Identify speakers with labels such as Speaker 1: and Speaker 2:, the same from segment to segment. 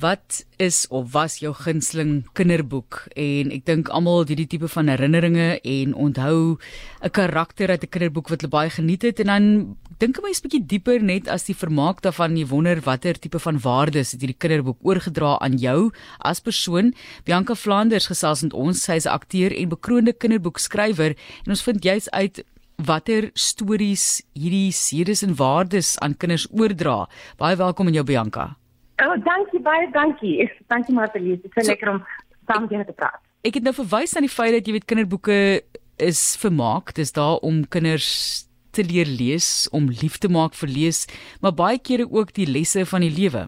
Speaker 1: Wat is of was jou gunsteling kinderboek? En ek dink almal het hierdie tipe van herinneringe en onthou 'n karakter uit 'n kinderboek wat hulle baie geniet het en dan dink 'n mens bietjie dieper net as die vermaak daarvan jy wonder watter tipe van waardes het hierdie kinderboek oorgedra aan jou as persoon. Bianca Flanders gesels met ons. Sy is 'n akteur en bekroonde kinderboekskrywer en ons vind juis uit watter stories hierdie sedes en waardes aan kinders oordra. Baie welkom in jou Bianca.
Speaker 2: Oh, dankie baie, dankie. Dankie Martie, dit is so, lekker om saam met jou te praat.
Speaker 1: Ek het nou verwys aan die feit dat jy weet kinderboeke is vermaak. Dis daar om kinders te leer lees, om lief te maak vir lees, maar baie kere ook die lesse van die lewe.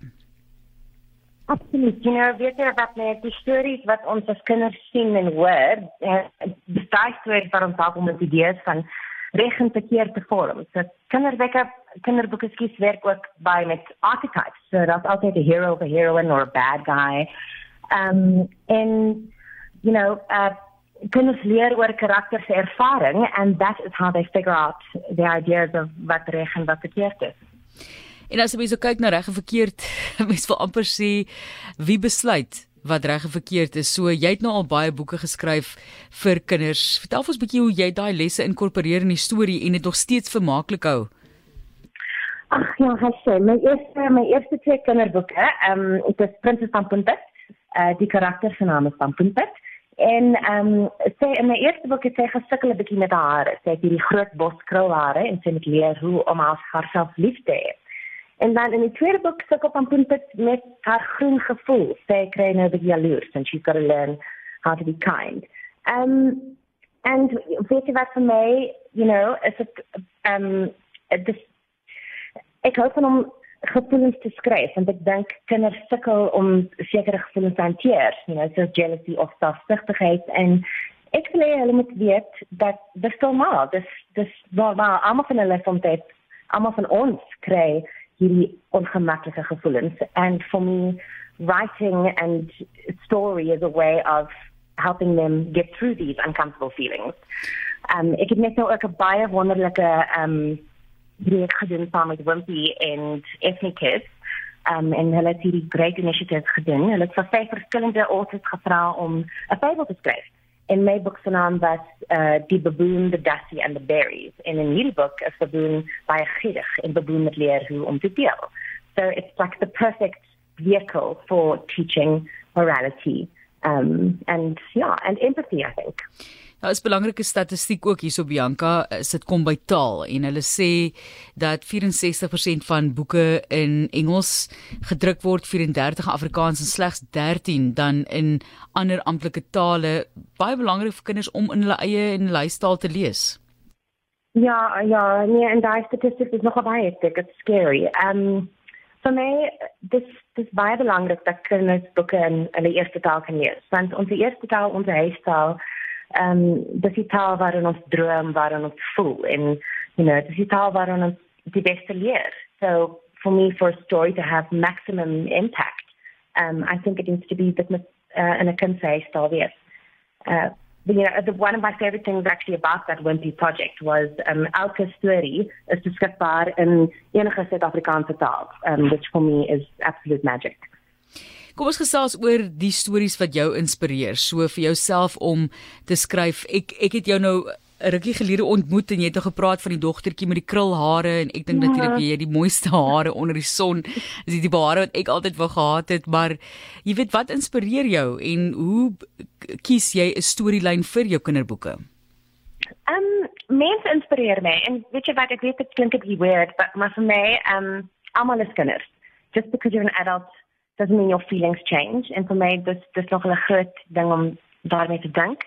Speaker 2: Absoluut. Jy nou weet jy wat net die stories wat ons as kinders sien en hoor, eh, die stories wat ons dalk om met idees van reg en verkeerd te vorm. So kinderboeke kinderboeke skies werk ook by met archetypes. So that's altyd 'n hero, a heroine or a bad guy. Um and you know, uh kinders leer oor karakters ervaring and that is how they figure out the ideas of wat reg en wat verkeerd is.
Speaker 1: En as jy so kyk na reg en verkeerd, mens wil amper sê wie besluit wat reg en verkeerd is. So jy het nou al baie boeke geskryf vir kinders. Vertel ons 'n bietjie hoe jy daai lesse inkorporeer in die storie en dit nog steeds vermaaklik hou.
Speaker 2: Ag ja, hasse, my eerste my eerste twee kinderboeke, ehm um, dit is Prinses van Puntpit. Eh uh, die karakter se naam is van Puntpit. En ehm um, sê in my eerste boek het sy gesukkel 'n bietjie met haar hare. Sy het hierdie groot bos krulhare en sy moet leer hoe om haarself lief te hê. En dan in die tweede boek sukkel van Puntpit met haar groen gevoel. Sy kry nou die jaloers and she's got to learn how to be kind. Um and weet jy wat vir my, you know, is it um this ek hoop van om gevoelens te skryf want ek dink kinders sukkel om sekere gevoelens te hanteer, you know, soos jealousy of selfsugtigheid en ek wil hê hulle moet weet dat dis normaal, dis dis normaal. Almal van hulle soms dit almal van ons kry hierdie ongemaklike gevoelens and for me writing and story is a way of helping them get through these uncomfortable feelings. Um ek het net nou ook 'n baie wonderlike um projek gedoen saam met Wimpy en Ethnic Kids. Um en hulle het hierdie great initiative gedoen. Hulle het vir vyf verskillende authors gevra om 'n Bybel te skryf in my book se was uh baboon the dusty and the berries. In hierdie boek is baboon baie gedig en baboon met leer hoe om te deel. So it's like the perfect vehicle for teaching morality. Um and yeah and empathy i think
Speaker 1: Daar is belangrike statistiek ook hierso Bianca, dit kom by taal en hulle sê dat 64% van boeke in Engels gedruk word, 34 Afrikaans en slegs 13 dan in ander amptelike tale. Baie belangrik vir kinders om in hulle eie en huistaal te lees.
Speaker 2: Ja, ja, nee, en daai statistiek is nog baie dik, it's scary. Um vir my dis dis baie belangrik dat kinders boeke in hulle eerste taal kan lees. Want ons eerste taal, ons huistaal ehm um, dis die taal waarin ons droom, waarin ons voel en you know, dis die taal waarin ons die beste leer. So for me for a story to have maximum impact, um I think it needs to be that uh, in a concise yes. Uh you know, the, one of my favorite things actually about that Wimpy project was um elke storie is beskikbaar in enige Suid-Afrikaanse taal, um which for me is absolute magic.
Speaker 1: Kom ons gesels oor die stories wat jou inspireer. So vir jouself om te skryf. Ek ek het jou nou 'n rukkie gelede ontmoet en jy het nou gepraat van die dogtertjie met die krulhare en ek dink ja. natuurlik jy het die mooiste hare onder die son. Dis die hare wat ek altyd wou gehad het, maar jy weet wat inspireer jou en hoe kies jy 'n storielyn vir jou kinderboeke?
Speaker 2: Ehm um, mense inspireer my en weet jy wat ek weet dit klink 'n bietjie weird, but maar vir my ehm um, almal is kinders. Just because you're an adult doesn't mean your feelings change and for me this this nog 'n groot ding om daarmee te dink.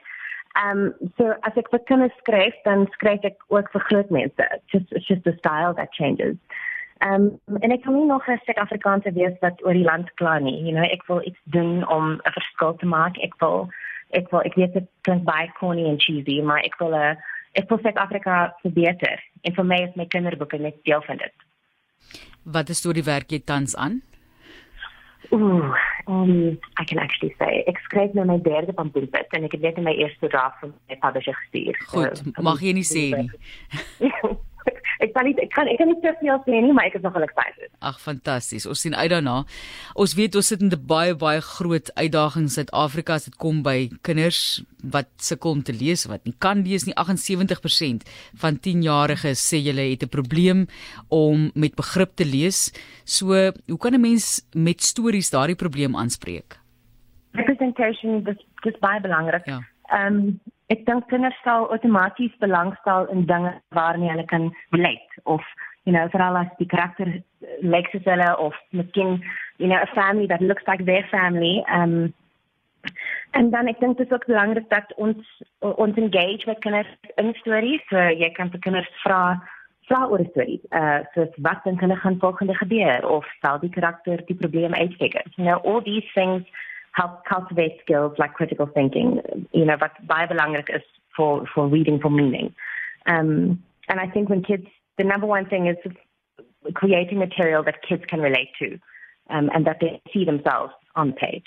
Speaker 2: Um so as ek vir kinders skryf dan skryf ek ook vir groot mense. It's just it's just the style that changes. Um en ek kan nie nog 'n Suid-Afrikaanse wees wat oor die land kla nie. You know, ek wil iets doen om 'n verskil te maak. Ek wil ek wil ek weet dit klink baie corny en cheesy, maar ek wil 'n ek wil Suid-Afrika verbeter. En vir my is my kinderboeke net deel van dit.
Speaker 1: Wat is storie werk jy tans aan?
Speaker 2: Ooh, um, I can actually say, ek skryf nou my derde Boelpit en ek het net my eerste draft van my publisher gestuur.
Speaker 1: Goed, so, mag jy nie sê nie.
Speaker 2: sal nie ek kan ek kan nie te veel sê nie, maar ek is nogal excited.
Speaker 1: Ag fantasties. Ons sien uit daarna. Ons weet ons sit in 'n baie baie groot uitdaging in Suid-Afrika as dit kom by kinders wat sukkel om te lees, wat nie kan lees nie. 78% van 10-jariges sê hulle het 'n probleem om met begrip te lees. So, hoe kan 'n mens met stories daardie probleem aanspreek?
Speaker 2: Representation dis dis baie belangrik.
Speaker 1: Ja.
Speaker 2: Ehm um, ek dink kinders sal outomaties belangstel in dinge waarmee hulle kan relate of you know veral as die karakter lyk soos hulle of miskien you know a family that looks like their family um en dan ek dink dit is ook belangrik dat ons ons engage met kinders in stories so jy kan vir kinders vra vra oor stories uh so wat dink hulle gaan volgende gebeur of sal die karakter die probleem uitfigure you know all these things help cultivate skills like critical thinking, you know, but by belangrik is for, for reading for meaning. Um, and I think when kids, the number one thing is creating material that kids can relate to um, and that they see themselves on the page.